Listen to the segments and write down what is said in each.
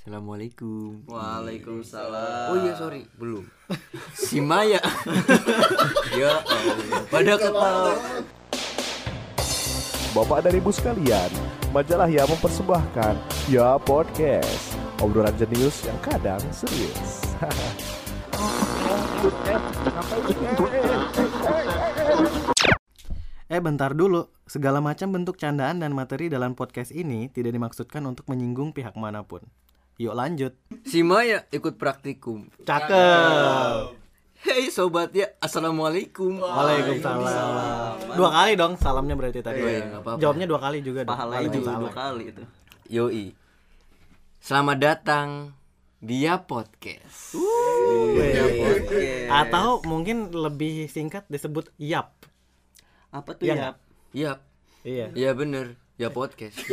Assalamualaikum. Waalaikumsalam. Oh iya sorry belum. Si Maya. ya Allah. Pada ketawa. Bapak dan Ibu sekalian, majalah yang mempersembahkan Ya Podcast Obrolan jenius yang kadang serius Eh bentar dulu, segala macam bentuk candaan dan materi dalam podcast ini tidak dimaksudkan untuk menyinggung pihak mana pun. Yuk lanjut. Si Maya ikut praktikum. Cakep. Hei sobat ya, assalamualaikum. Waalaikumsalam. Dua kali dong salamnya berarti tadi. Iya, apa-apa. Jawabnya dua kali juga. Pahalanya juga dua kali itu. Yoi. Selamat datang dia podcast. Wih. Oke. Atau mungkin lebih singkat disebut YAP. Apa tuh Iya ya? nggak? Iya, Iya. iya bener. Ya podcast.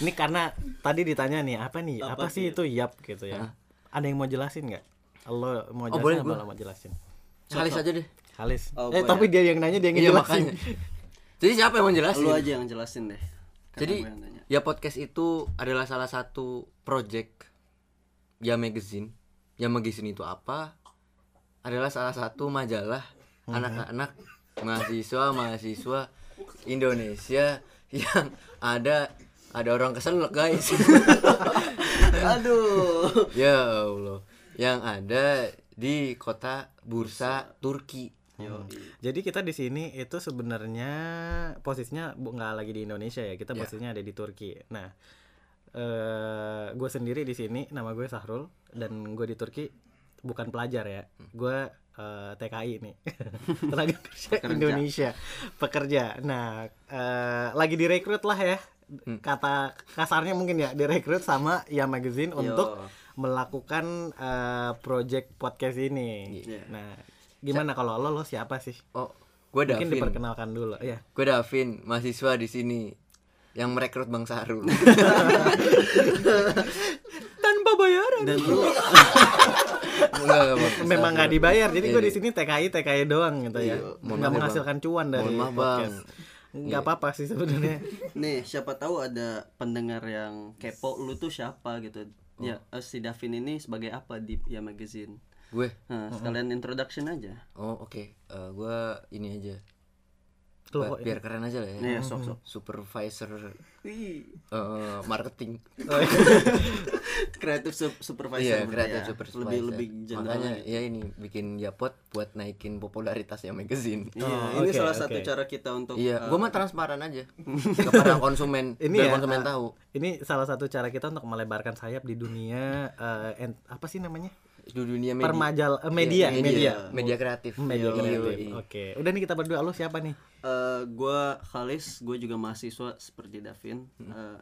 Ini karena tadi ditanya nih apa nih? Apa, Apa sih itu YAP gitu ya? Ada yang mau jelasin nggak? Lo mau Oh, jelasin boleh, apa boleh. lo mau jelasin? Sekali saja deh. Halis. Oh, eh tapi ya. dia yang nanya dia yang Iya ngejelasin. makanya. Jadi siapa yang mau jelasin? Lu aja yang jelasin deh. Karena Jadi ya podcast itu adalah salah satu project ya magazine. Ya magazine itu apa? Adalah salah satu majalah anak-anak mahasiswa mahasiswa Indonesia yang ada ada orang keselak guys. Aduh. ya Allah. Yang ada di kota Bursa Turki. Yo. Jadi kita di sini itu sebenarnya posisinya bu- nggak lagi di Indonesia ya, kita Ya. posisinya ada di Turki. Nah, eh gue sendiri di sini, nama gue Sahrul dan gue di Turki bukan pelajar ya, gue eh, TKI nih, tenaga kerja Indonesia, pekerja. Nah, eh, lagi direkrut lah ya, kata kasarnya mungkin ya direkrut sama ya magazine untuk melakukan eh, project podcast ini. Iya. Nah, gimana kalau lo lo siapa sih? Oh, gue Mungkin Davin. diperkenalkan dulu. Ya. Gue Davin, mahasiswa di sini yang merekrut Bang Sarul. Tanpa bayaran. Dan lu Enggak, enggak, Bang. Memang nggak dibayar, jadi gue Iya, di sini TKI TKI doang gitu ya. mohon Nggak maaf, menghasilkan cuan dari maaf, podcast. Nggak apa-apa sih sebenarnya. nih siapa tahu ada pendengar yang kepo lu tuh siapa gitu. Ya, eh, si Davin ini sebagai apa di ya magazine? Gue. Nah, sekalian introduction aja. Oh, oke. Eh, gue ini aja. Loh, Biar, biar keren aja lah ya. Nih, sok sok. Supervisor eh, marketing. Kreatif sup- supervisor. Iya, kreatif ya. supervisor. Lebih lebih general Makanya gitu. ya ini bikin Japot buat naikin popularitasnya magazine. Iya, Oh, ini oke, salah oke. satu cara kita untuk Iya, eh, gue mah transparan aja kepada konsumen, Ini biar ya, konsumen ah, tahu Ini salah satu cara kita untuk melebarkan sayap di dunia eh, en- apa sih namanya? Di dunia media. Permajal eh, media, Iya, media. media kreatif. Media Iya, kreatif. iya. Oke. Udah nih kita berdua lo siapa nih? eh gua Khalis, gue juga mahasiswa seperti Davin. Eh,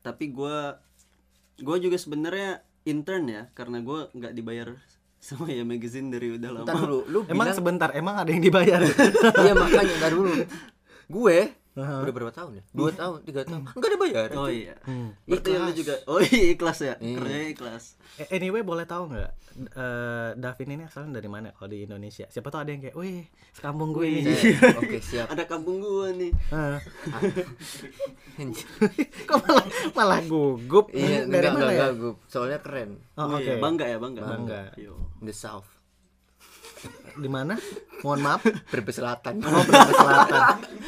tapi gua gua juga sebenarnya intern ya, karena gua nggak dibayar sama ya magazine dari udah lama. Ntar dulu, lu Emang bilang sebentar, emang ada yang dibayar? iya makanya ntar dulu. Gue udah berapa tahun ya? Dua tahun, tiga tahun. Enggak ada bayar. Oh iya. Hmm. Ikhlas. juga Oh iya ikhlas ya. Iya. Kerjanya ikhlas. Eh, Anyway, boleh tahu nggak eh, Davin ini asalnya dari mana kalau di Indonesia? Siapa tahu ada yang kayak, wih, sekampung gue ini. Eh, Oke, siap. Ada kampung gua nih. Hah. Kok malah, malah gugup? Iya, dari enggak mana enggak ya? gue. Soalnya keren. Oh, Oh, oke. iya, bangga ya, bangga. Bangga. Yo. The South. Di mana? Mohon maaf. Brebes Selatan. Oh, Brebes Selatan.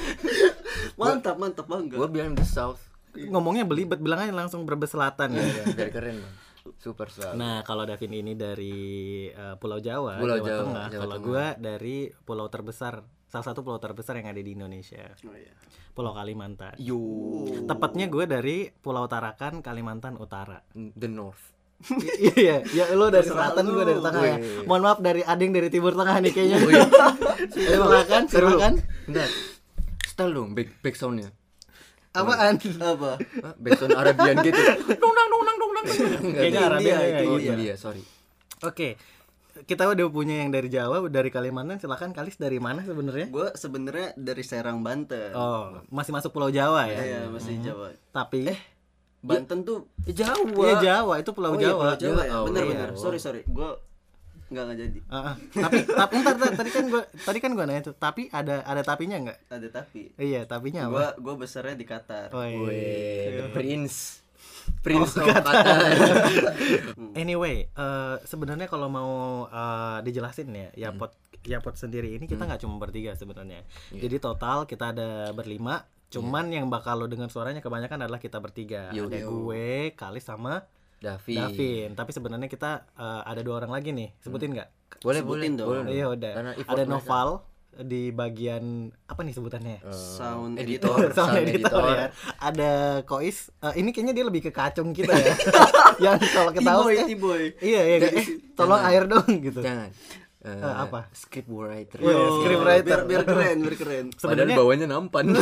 Mantap, mantap bangga. Gue bilang The South. Ngomongnya belibet, bilang aja langsung Brebes Selatan ya. Biar keren, Bang. Super South. Nah, kalau Davin ini dari eh, Pulau Jawa, Pulau Jawa, Jawa, Tengah. Jawa Kalau gua dari pulau terbesar, salah satu pulau terbesar yang ada di Indonesia, Oh iya. Pulau Kalimantan. Yo, Tepatnya gue dari Pulau Tarakan, Kalimantan Utara. The North. iya, ya lo dari Terserah selatan, gue dari tengah ya. Mohon maaf dari Ading dari timur tengah nih kayaknya. Oh, iya. silakan, silakan. Bentar. Style dong back back soundnya. Apaan? Apa? Back sound Arabian gitu. Dong dong dong dong dong. Kayaknya India Arabian ya, itu, Oh, iya. India, sorry. Oke. Kita udah punya yang dari Jawa, dari Kalimantan. Silakan Kalis dari mana sebenarnya? Gua sebenarnya dari Serang Banten. Oh, masih masuk Pulau Jawa ya. Iya, masih Jawa. Tapi Banten tuh Jawa. Iya Jawa, itu Pulau Oh iya, Jawa. Pulau Jawa ya. Oh, Bener iya. bener. Sorry sorry. Gua Enggak enggak jadi. Ah. tapi tapi ntar, ntar, tadi kan gua tadi kan gua nanya tuh tapi ada ada tapinya nggak Ada tapi. iya tapinya apa Gua gua besarnya di Qatar. oh, iya. Prince prince of Qatar Anyway, eh, sebenarnya kalau mau eh, dijelasin ya, ya Hmm. pot ya pot sendiri ini kita nggak cuma bertiga sebenarnya. Iya. Jadi total kita ada berlima. Cuman yang bakal lo dengar suaranya kebanyakan adalah kita bertiga. Yo. ada Yo. gue, Kalis sama Davi Davin. Tapi sebenarnya kita eh, ada dua orang lagi nih. Sebutin nggak? boleh Sebutin boleh dong. boleh Iya udah. Ada. Noval di bagian apa nih sebutannya? Eh, Sound editor Sound sound editor, editor ya. Ada Kois. Eh, ini kayaknya dia lebih ke kacung kita ya. yang kalau eh, T-boy. Iya, iya. Eh, tolong jangan. air dong gitu. jangan Eh, apa? script writer Yo, script writer. Biar, biar keren, biar keren. Sebenarnya bawahnya nampan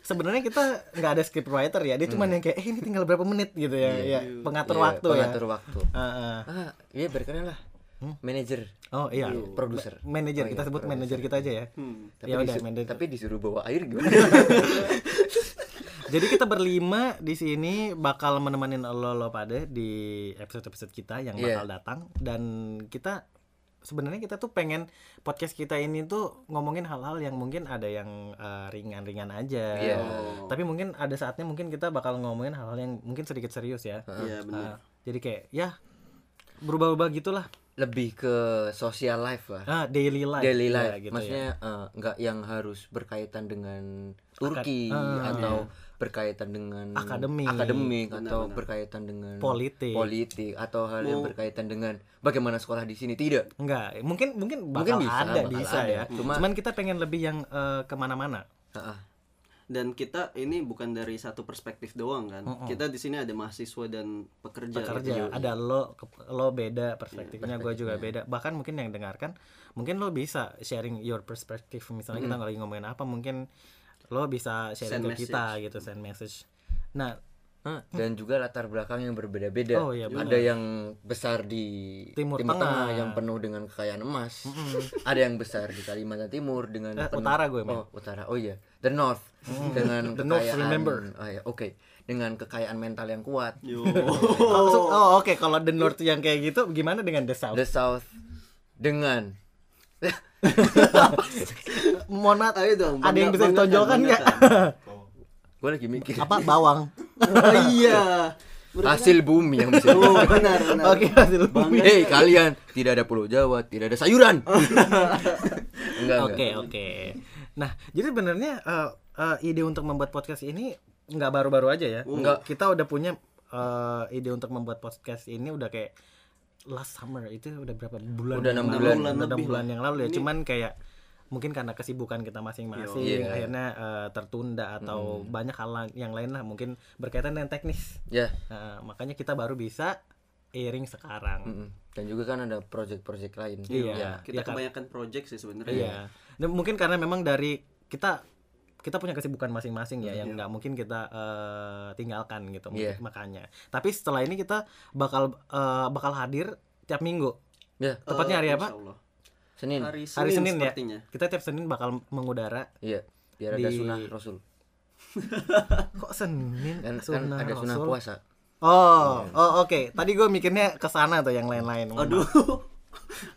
sebenarnya kita nggak ada script writer ya. Dia cuma yang kayak eh ini tinggal berapa menit gitu ya. ya pengatur Iya, waktu pengatur ya. waktu Ah, ah. ah iya berkeren lah manajer Oh iya. produser Manajer Oh, kita iya, sebut produser. manajer kita aja ya. Hmm. tapi, Ya udah, disu- manajer. tapi disuruh bawa air gimana Jadi kita berlima di sini bakal menemani lo lo pada di episode-episode kita yang Iya. bakal datang dan kita sebenarnya kita tuh pengen podcast kita ini tuh ngomongin hal-hal yang mungkin ada yang eh, ringan-ringan aja. Iya. Tapi mungkin ada saatnya mungkin kita bakal ngomongin hal-hal yang mungkin sedikit serius ya. Iya, Ah, benar. jadi kayak ya berubah-ubah gitulah. lebih ke social life lah Ah, daily life. daily Ya, life gitu ya. maksudnya eh, nggak yang harus berkaitan dengan Turki ah, atau berkaitan dengan Akademik. akademik Benar, atau benar. berkaitan dengan Politik. politik atau hal yang Mau- berkaitan dengan bagaimana sekolah di sini tidak Enggak, mungkin mungkin Mungkin bakal bisa, ada bakal bisa ada. ya. Cuma- Cuman kita pengen lebih yang eh, ke mana-mana. Ah. Dan kita ini bukan dari satu perspektif doang kan. Kita di sini ada mahasiswa dan pekerja. kerja gitu. ada lo lo beda perspektifnya gue juga beda bahkan mungkin yang dengarkan mungkin lo bisa sharing your perspective misalnya kita lagi ngomongin apa mungkin lo bisa sharing Send ke kita gitu send message nah Ah, dan juga latar belakang yang berbeda-beda. Oh, iya, ada yang besar di Timur Tengah. yang penuh dengan kekayaan emas. Ada yang besar di Kalimantan Timur dengan Eh, penuh- utara gue, men. Oh, utara. Oh iya, the North dengan The North, kekayaan. remember. Oh iya, oke. Dengan kekayaan mental yang kuat. Yo. oh, oh, oke kalau the north yang kayak gitu gimana dengan the south The South dengan mohon maaf Ayo dong, ada yang bisa ditonjolkan nggak gue lagi mikir apa bawang Oh, iya. hasil bumi yang bisa Oh, benar, benar. oke hasil bumi Hei kalian, tidak ada pulau Jawa, tidak ada sayuran. enggak, Oke enggak. oke. Nah jadi sebenarnya eh, eh, ide untuk membuat podcast ini nggak baru-baru aja ya. Enggak. Kita udah punya eh, ide untuk membuat podcast ini udah kayak last summer itu udah berapa bulan? Udah yang enam lalu? bulan. Udah enam lebih bulan lah. yang lalu ya. Ini- Cuman kayak mungkin karena kesibukan kita masing-masing Iya. akhirnya eh, tertunda atau banyak hal yang lain lah mungkin berkaitan dengan teknis. Ya, Nah, makanya kita baru bisa airing sekarang. mm-mm. dan juga kan ada project-project lain. Iya. Ya. Kita Ya, kan? kebanyakan project sih sebenarnya. Iya. Dan mungkin karena memang dari kita kita punya kesibukan masing-masing ya yang nggak mungkin kita eh, tinggalkan gitu Iya. makanya. Tapi setelah ini kita bakal eh, bakal hadir tiap minggu. Ya, Tepatnya hari Eh, apa? Allah. Senin. Hari Senin, Hari Senin ya. sepertinya. Kita tiap Senin bakal mengudara. Iya, biar ada Di- sunah Rasul. Kok Senin? Kan, kan Sunnah ada sunah Rasul? puasa. Oh, oh oke. Tadi gue mikirnya ke sana tuh yang lain-lain. Aduh.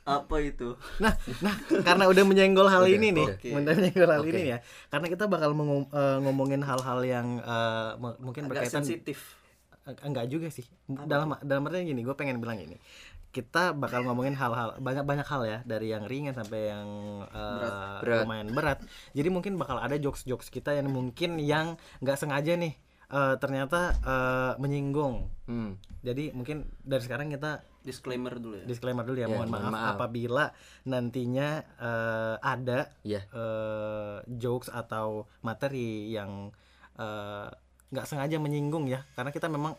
Apa itu? Nah, nah karena udah menyenggol hal Udah, ini nih, oke. udah menyenggol hal Oke. ini ya. Karena kita bakal mengom- eh, ngomongin hal-hal yang eh, m- mungkin Agak berkaitan sensitif. Enggak juga sih dalam dalam artinya gini gue pengen bilang gini kita bakal ngomongin hal-hal banyak banyak hal ya dari yang ringan sampai yang eh, Berat. lumayan berat jadi mungkin bakal ada jokes jokes kita yang mungkin yang nggak sengaja nih eh, ternyata eh, menyinggung Hmm. jadi mungkin dari sekarang kita Disclaimer dulu ya. disclaimer dulu ya, Ya, mohon maaf, maaf. apabila nantinya eh, ada Ya. eh, jokes atau materi yang eh, nggak sengaja menyinggung ya karena kita memang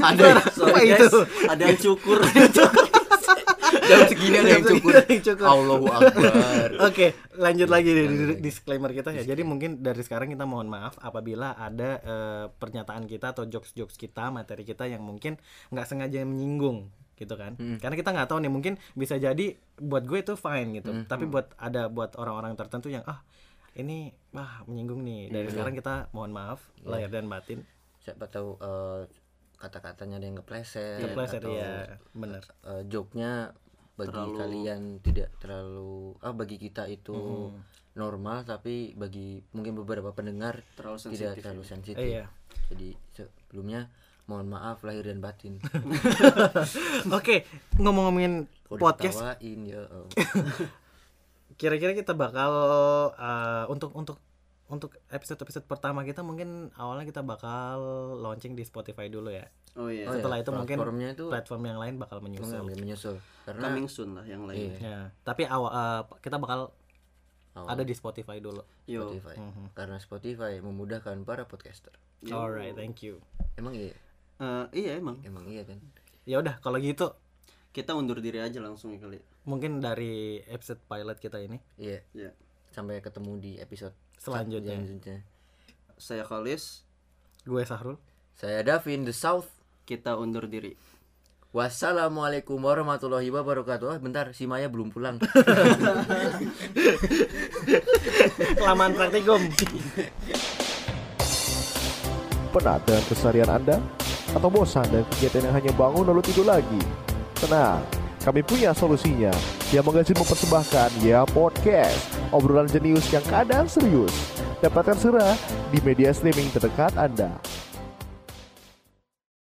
Ada guys, itu? ada yang cukur. Jam segini ada yang cukur. Cukur. Allahu Akbar. Oke, lanjut lagi di, di- disclaimer kita ya. Jadi mungkin dari sekarang kita mohon maaf apabila ada eh, pernyataan kita atau jokes-jokes kita, materi kita yang mungkin nggak sengaja menyinggung gitu kan. Karena kita nggak tahu nih, mungkin bisa jadi buat gue itu fine gitu. Tapi buat ada buat orang-orang tertentu yang ah ini wah menyinggung nih. Dari sekarang kita mohon maaf lahir dan batin. Siapa tahu eh, kata-katanya ada yang kepleset Kepleset atau ya, bener. eh, joke-nya bagi Terlalu- kalian tidak terlalu ah bagi kita itu Hmm. normal tapi bagi mungkin beberapa pendengar Terlalu tidak sensitif terlalu sensitif. Iya. Jadi sebelumnya mohon maaf lahir dan batin. Oke, ngomong-ngomongin Udah podcast, ya. oh. kira-kira kita bakal uh, untuk untuk untuk episode-episode pertama kita mungkin awalnya kita bakal launching di Spotify dulu ya. Oh iya. Oh, Setelah iya, itu mungkin platformnya itu platform yang lain bakal menyusul. menyusul karena Coming soon lah yang lain. Iya. Ya, tapi awal uh, kita bakal awal ada di Spotify dulu. Yo. Spotify. Mhm. Karena Spotify memudahkan para podcaster. Yo. Alright, thank you. Emang iya, Eh, iya emang. emang iya kan. Ya udah, kalau gitu Kita undur diri aja langsung ya kali. mungkin dari episode pilot kita ini Iya. Ya. Sampai ketemu di episode Selanjutnya. selanjutnya. Saya Kalis, gue Sahrul. Saya Davin the South. kita undur diri. Wassalamualaikum warahmatullahi wabarakatuh. Ah, bentar, si Maya belum pulang. Kelamaan praktikum. Penat dengan keseharian Anda? Atau bosan dengan kegiatan yang hanya bangun lalu tidur lagi? Tenang, kami punya solusinya. Yang Magazine mempersembahkan Ya Podcast, obrolan jenius yang kadang serius. Dapatkan segera di media streaming terdekat Anda.